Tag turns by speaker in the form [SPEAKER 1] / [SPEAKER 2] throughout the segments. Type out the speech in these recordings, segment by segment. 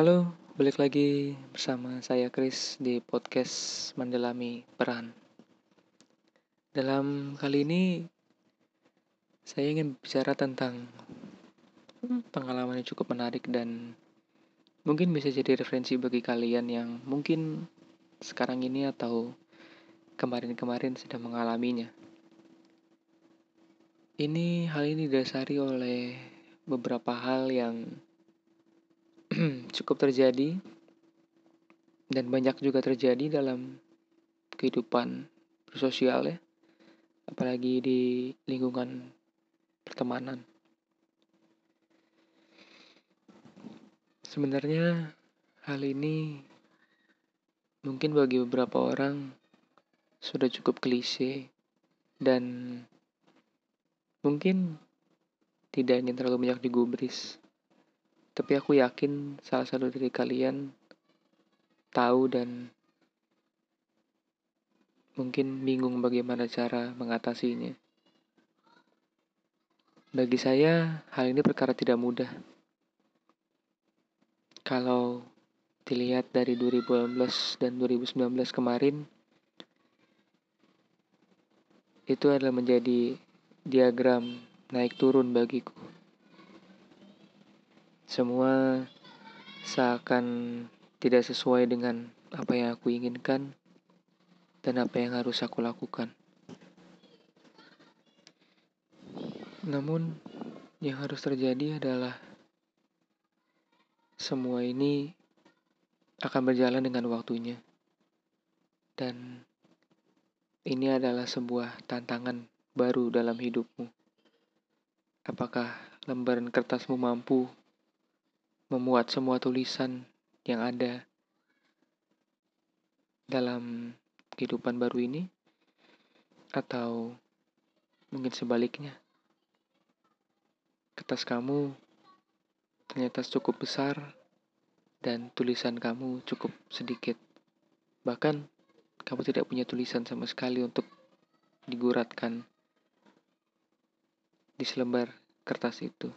[SPEAKER 1] Halo, balik lagi bersama saya Chris di podcast Mendalami Peran. Dalam kali ini saya ingin bicara tentang pengalaman yang cukup menarik dan mungkin bisa jadi referensi bagi kalian yang mungkin sekarang ini atau kemarin-kemarin sedang mengalaminya. Ini hal ini didasari oleh beberapa hal yang cukup terjadi dan banyak juga terjadi dalam kehidupan sosial ya apalagi di lingkungan pertemanan. Sebenarnya hal ini mungkin bagi beberapa orang sudah cukup klise dan mungkin tidak ingin terlalu banyak digubris tapi aku yakin salah satu dari kalian tahu dan mungkin bingung bagaimana cara mengatasinya. Bagi saya, hal ini perkara tidak mudah. Kalau dilihat dari 2018 dan 2019 kemarin, itu adalah menjadi diagram naik turun bagiku. Semua seakan tidak sesuai dengan apa yang aku inginkan dan apa yang harus aku lakukan. Namun, yang harus terjadi adalah semua ini akan berjalan dengan waktunya, dan ini adalah sebuah tantangan baru dalam hidupmu. Apakah lembaran kertasmu mampu memuat semua tulisan yang ada dalam kehidupan baru ini, atau mungkin sebaliknya, kertas kamu ternyata cukup besar dan tulisan kamu cukup sedikit. Bahkan kamu tidak punya tulisan sama sekali untuk diguratkan di selembar kertas itu.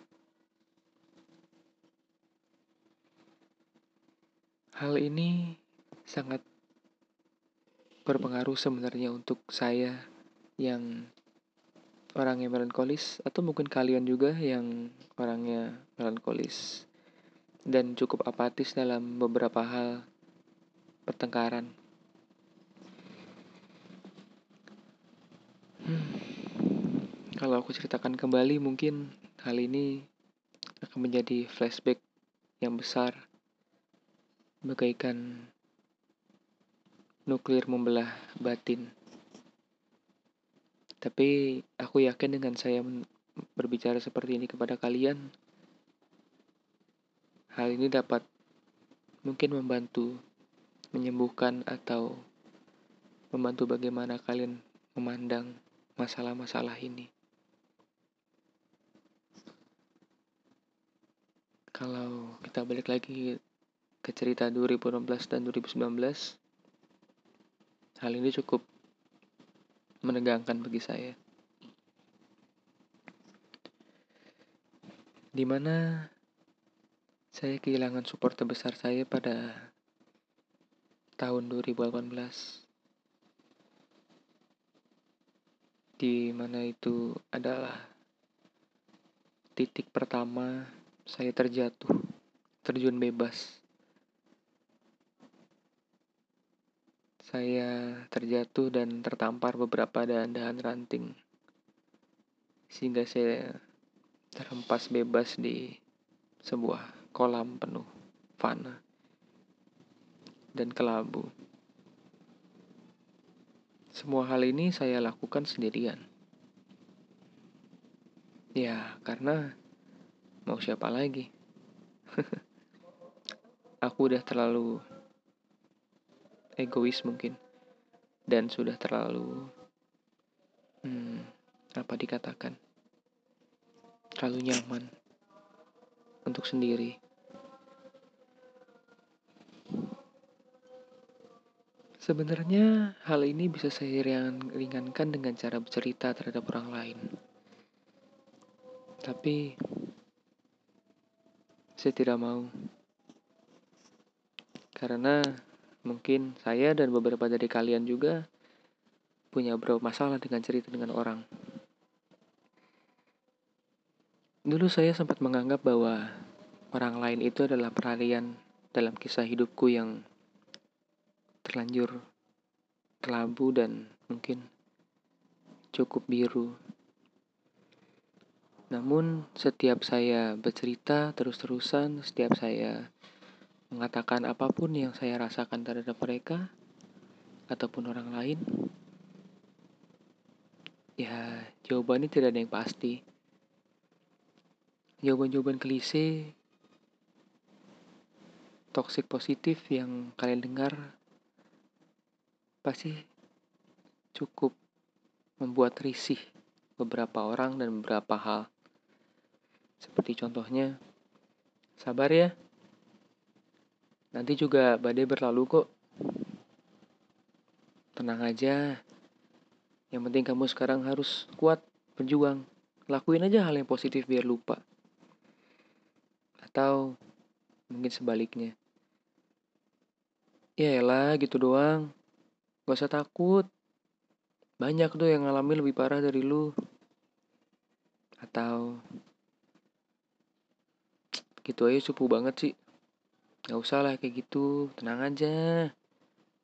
[SPEAKER 1] Hal ini sangat berpengaruh sebenarnya untuk saya yang orang yang melankolis atau mungkin kalian juga yang orangnya melankolis dan cukup apatis dalam beberapa hal pertengkaran. Hmm. Kalau aku ceritakan kembali mungkin hal ini akan menjadi flashback yang besar bagaikan nuklir membelah batin. Tapi aku yakin dengan saya berbicara seperti ini kepada kalian, hal ini dapat mungkin membantu menyembuhkan atau membantu bagaimana kalian memandang masalah-masalah ini. Kalau kita balik lagi ke cerita 2016 dan 2019 hal ini cukup menegangkan bagi saya. Di mana saya kehilangan support terbesar saya pada tahun 2018 di mana itu adalah titik pertama saya terjatuh terjun bebas Saya terjatuh dan tertampar beberapa dahan-dahan ranting. Sehingga saya terhempas bebas di sebuah kolam penuh fana dan kelabu. Semua hal ini saya lakukan sendirian. Ya, karena mau siapa lagi? Aku udah terlalu egois mungkin dan sudah terlalu hmm, apa dikatakan terlalu nyaman untuk sendiri. Sebenarnya hal ini bisa saya ringankan dengan cara bercerita terhadap orang lain. Tapi saya tidak mau. Karena mungkin saya dan beberapa dari kalian juga punya beberapa masalah dengan cerita dengan orang. Dulu saya sempat menganggap bahwa orang lain itu adalah peralihan dalam kisah hidupku yang terlanjur terlampu dan mungkin cukup biru. Namun setiap saya bercerita terus-terusan, setiap saya mengatakan apa pun yang saya rasakan terhadap mereka ataupun orang lain, ya jawabannya tidak ada yang pasti. Jawaban-jawaban klise, toxic positif yang kalian dengar pasti cukup membuat risih beberapa orang dan beberapa hal. Seperti contohnya, sabar ya, Nanti juga badai berlalu kok. Tenang aja. Yang penting kamu sekarang harus kuat, berjuang. Lakuin aja hal yang positif biar lupa. Atau mungkin sebaliknya. Ya elah gitu doang. Gak usah takut. Banyak tuh yang ngalamin lebih parah dari lu. Atau gitu aja supu banget sih. Gak usah lah kayak gitu, tenang aja.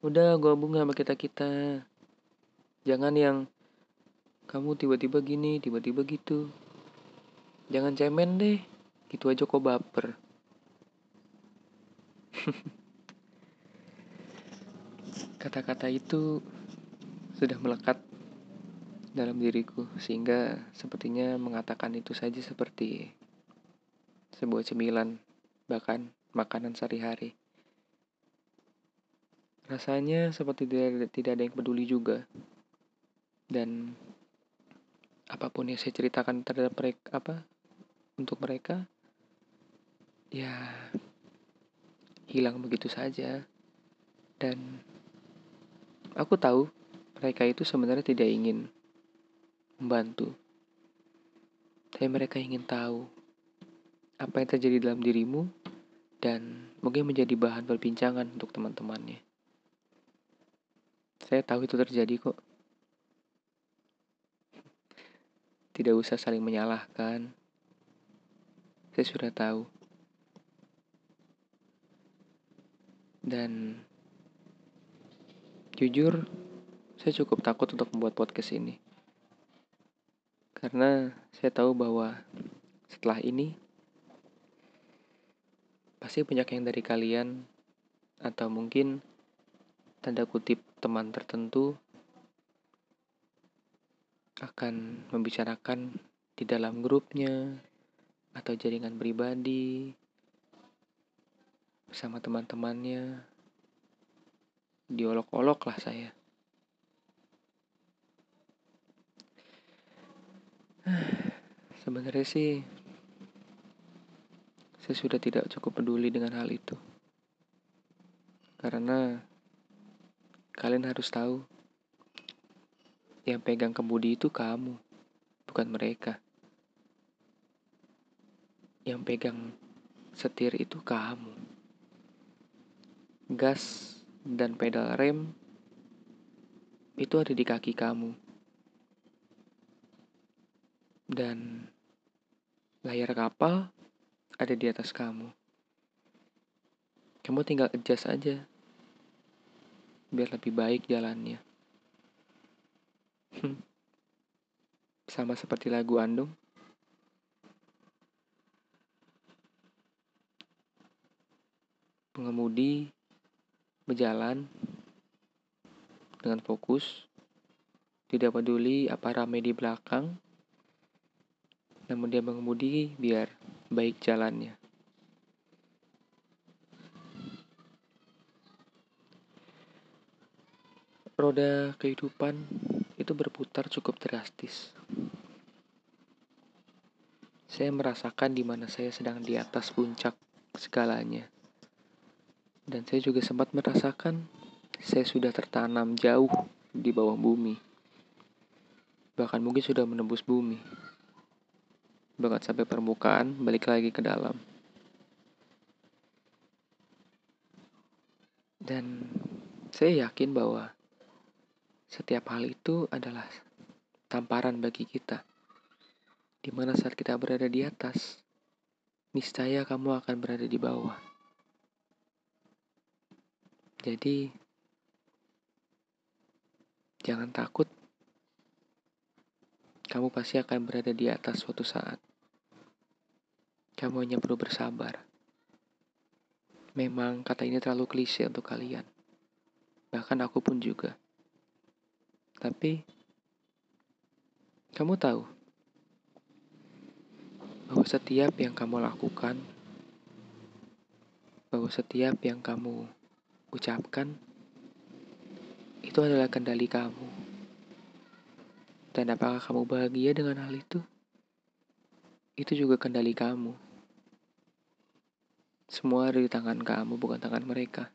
[SPEAKER 1] Udah gabung sama kita-kita. Jangan yang kamu tiba-tiba gini, tiba-tiba gitu. Jangan cemen deh. Gitu aja kok baper. Kata-kata itu sudah melekat dalam diriku sehingga sepertinya mengatakan itu saja seperti sebuah cemilan bahkan makanan sehari-hari. Rasanya seperti tidak, tidak ada yang peduli juga. Dan apa pun yang saya ceritakan terhadap mereka apa untuk mereka ya hilang begitu saja. Dan aku tahu mereka itu sebenarnya tidak ingin membantu. Tapi mereka ingin tahu apa yang terjadi dalam dirimu dan mungkin menjadi bahan perbincangan untuk teman-temannya. Saya tahu itu terjadi kok. Tidak usah saling menyalahkan. Saya sudah tahu. Dan jujur, saya cukup takut untuk membuat podcast ini. Karena saya tahu bahwa setelah ini Pasti banyak yang dari kalian atau mungkin tanda kutip teman tertentu akan membicarakan di dalam grupnya atau jaringan pribadi bersama teman-temannya. Diolok-olok lah saya. Sebenarnya sih saya sudah tidak cukup peduli dengan hal itu. Karena kalian harus tahu, yang pegang kemudi itu kamu, bukan mereka. Yang pegang setir itu kamu. Gas dan pedal rem itu ada di kaki kamu. Dan layar kapal ada di atas kamu. Kamu tinggal adjust aja. Biar lebih baik jalannya. Hmm. Sama seperti lagu Andung. Pengemudi berjalan dengan fokus, tidak peduli apa ramai di belakang, namun dia mengemudi biar baik jalannya. Roda kehidupan itu berputar cukup drastis. Saya merasakan di mana saya sedang di atas puncak segalanya. Dan saya juga sempat merasakan saya sudah tertanam jauh di bawah bumi. Bahkan mungkin sudah menembus bumi bahkan sampai permukaan balik lagi ke dalam Dan saya yakin bahwa setiap hal itu adalah tamparan bagi kita. Di mana saat kita berada di atas, niscaya kamu akan berada di bawah. Jadi, jangan takut. Kamu pasti akan berada di atas suatu saat. Kamu hanya perlu bersabar. Memang kata ini terlalu klise untuk kalian. Bahkan aku pun juga. Tapi, kamu tahu bahwa setiap yang kamu lakukan, bahwa setiap yang kamu ucapkan, itu adalah kendali kamu. Dan apakah kamu bahagia dengan hal itu? Itu juga kendali kamu. Semua ada di tangan kamu, bukan tangan mereka.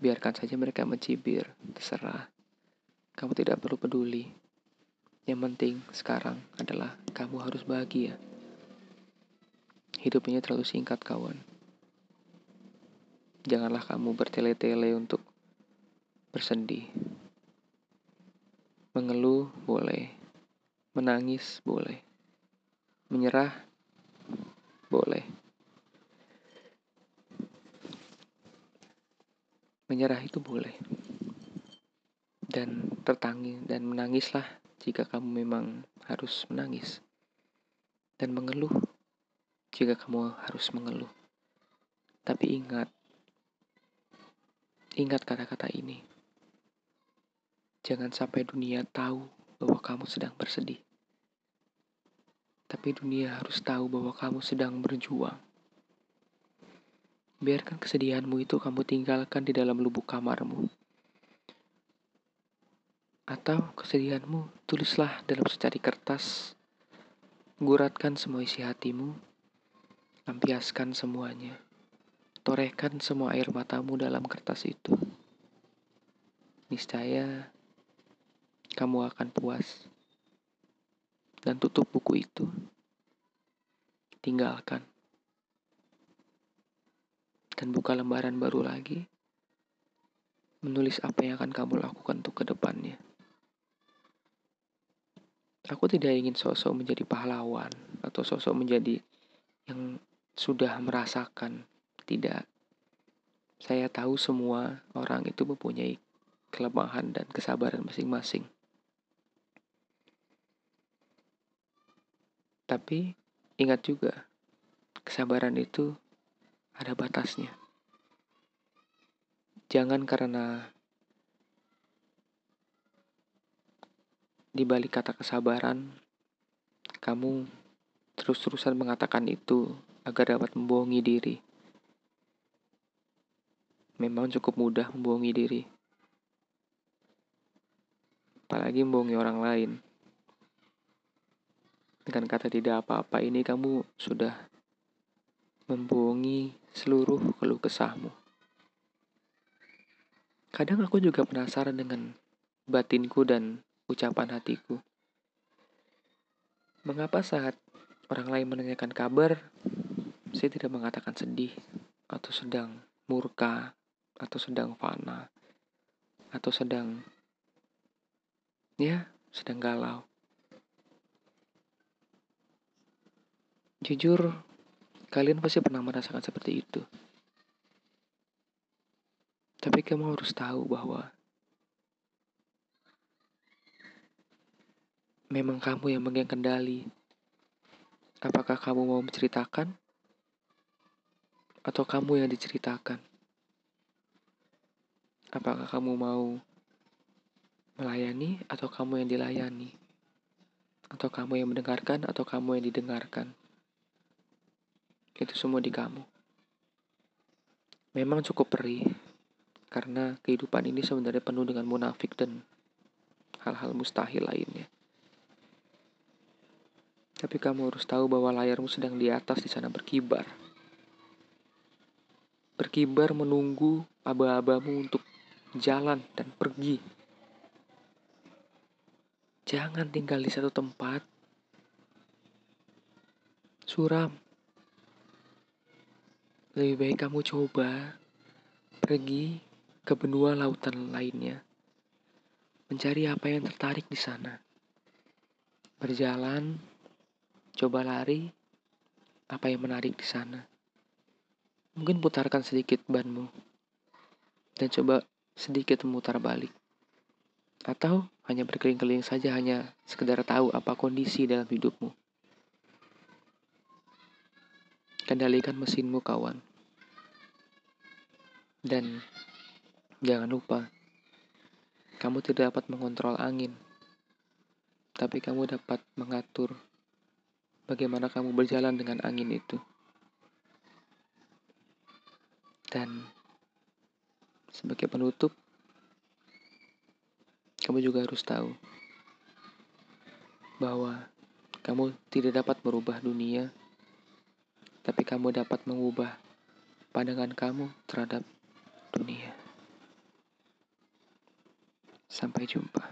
[SPEAKER 1] Biarkan saja mereka mencibir, terserah. Kamu tidak perlu peduli. Yang penting sekarang adalah kamu harus bahagia. Hidupnya terlalu singkat, kawan. Janganlah kamu bertele-tele untuk bersedih. Mengeluh boleh, menangis boleh, menyerah boleh. Menyerah itu boleh dan tertangis dan menangislah jika kamu memang harus menangis dan mengeluh jika kamu harus mengeluh. Tapi ingat, ingat kata-kata ini. Jangan sampai dunia tahu bahwa kamu sedang bersedih. Tapi dunia harus tahu bahwa kamu sedang berjuang. Biarkan kesedihanmu itu kamu tinggalkan di dalam lubuk kamarmu atau kesedihanmu, tulislah dalam secari kertas. Guratkan semua isi hatimu. Lampiaskan semuanya. Torehkan semua air matamu dalam kertas itu. Niscaya kamu akan puas. Dan tutup buku itu. Tinggalkan. Dan buka lembaran baru lagi. Menulis apa yang akan kamu lakukan untuk ke depannya. Aku tidak ingin sosok menjadi pahlawan atau sosok menjadi yang sudah merasakan. Tidak. Saya tahu semua orang itu mempunyai kelemahan dan kesabaran masing-masing. Tapi ingat juga, kesabaran itu ada batasnya. Jangan karena Di balik kata kesabaran, kamu terus-terusan mengatakan itu agar dapat membohongi diri. Memang cukup mudah membohongi diri. Apalagi membohongi orang lain. Dengan kata tidak apa-apa ini kamu sudah membohongi seluruh keluh kesahmu. Kadang aku juga penasaran dengan batinku dan ucapan hatiku. Mengapa saat orang lain menanyakan kabar, saya tidak mengatakan sedih, atau sedang murka, atau sedang fana, atau sedang, ya, sedang galau. Jujur, kalian pasti pernah merasakan seperti itu. Tapi kamu harus tahu bahwa memang kamu yang megang kendali. Apakah kamu mau menceritakan? Atau kamu yang diceritakan? Apakah kamu mau melayani atau kamu yang dilayani? Atau kamu yang mendengarkan atau kamu yang didengarkan? Itu semua di kamu. Memang cukup perih, karena kehidupan ini sebenarnya penuh dengan munafik dan hal-hal mustahil lainnya. Tapi kamu harus tahu bahwa layarmu sedang di atas di sana berkibar. Berkibar menunggu aba-abamu untuk jalan dan pergi. Jangan tinggal di satu tempat. Suram. Lebih baik kamu coba pergi ke benua lautan lainnya, mencari apa yang tertarik di sana. Berjalan, coba lari, apa yang menarik di sana. Mungkin putarkan sedikit banmu dan coba sedikit memutar balik. Atau hanya berkeliling-keliling saja hanya sekedar tahu apa kondisi dalam hidupmu. Kendalikan mesinmu kawan. Dan jangan lupa, kamu tidak dapat mengontrol angin, tapi kamu dapat mengatur bagaimana kamu berjalan dengan angin itu. Dan sebagai penutup, kamu juga harus tahu bahwa kamu tidak dapat merubah dunia, tapi kamu dapat mengubah pandangan kamu terhadap dunia. Sampai jumpa.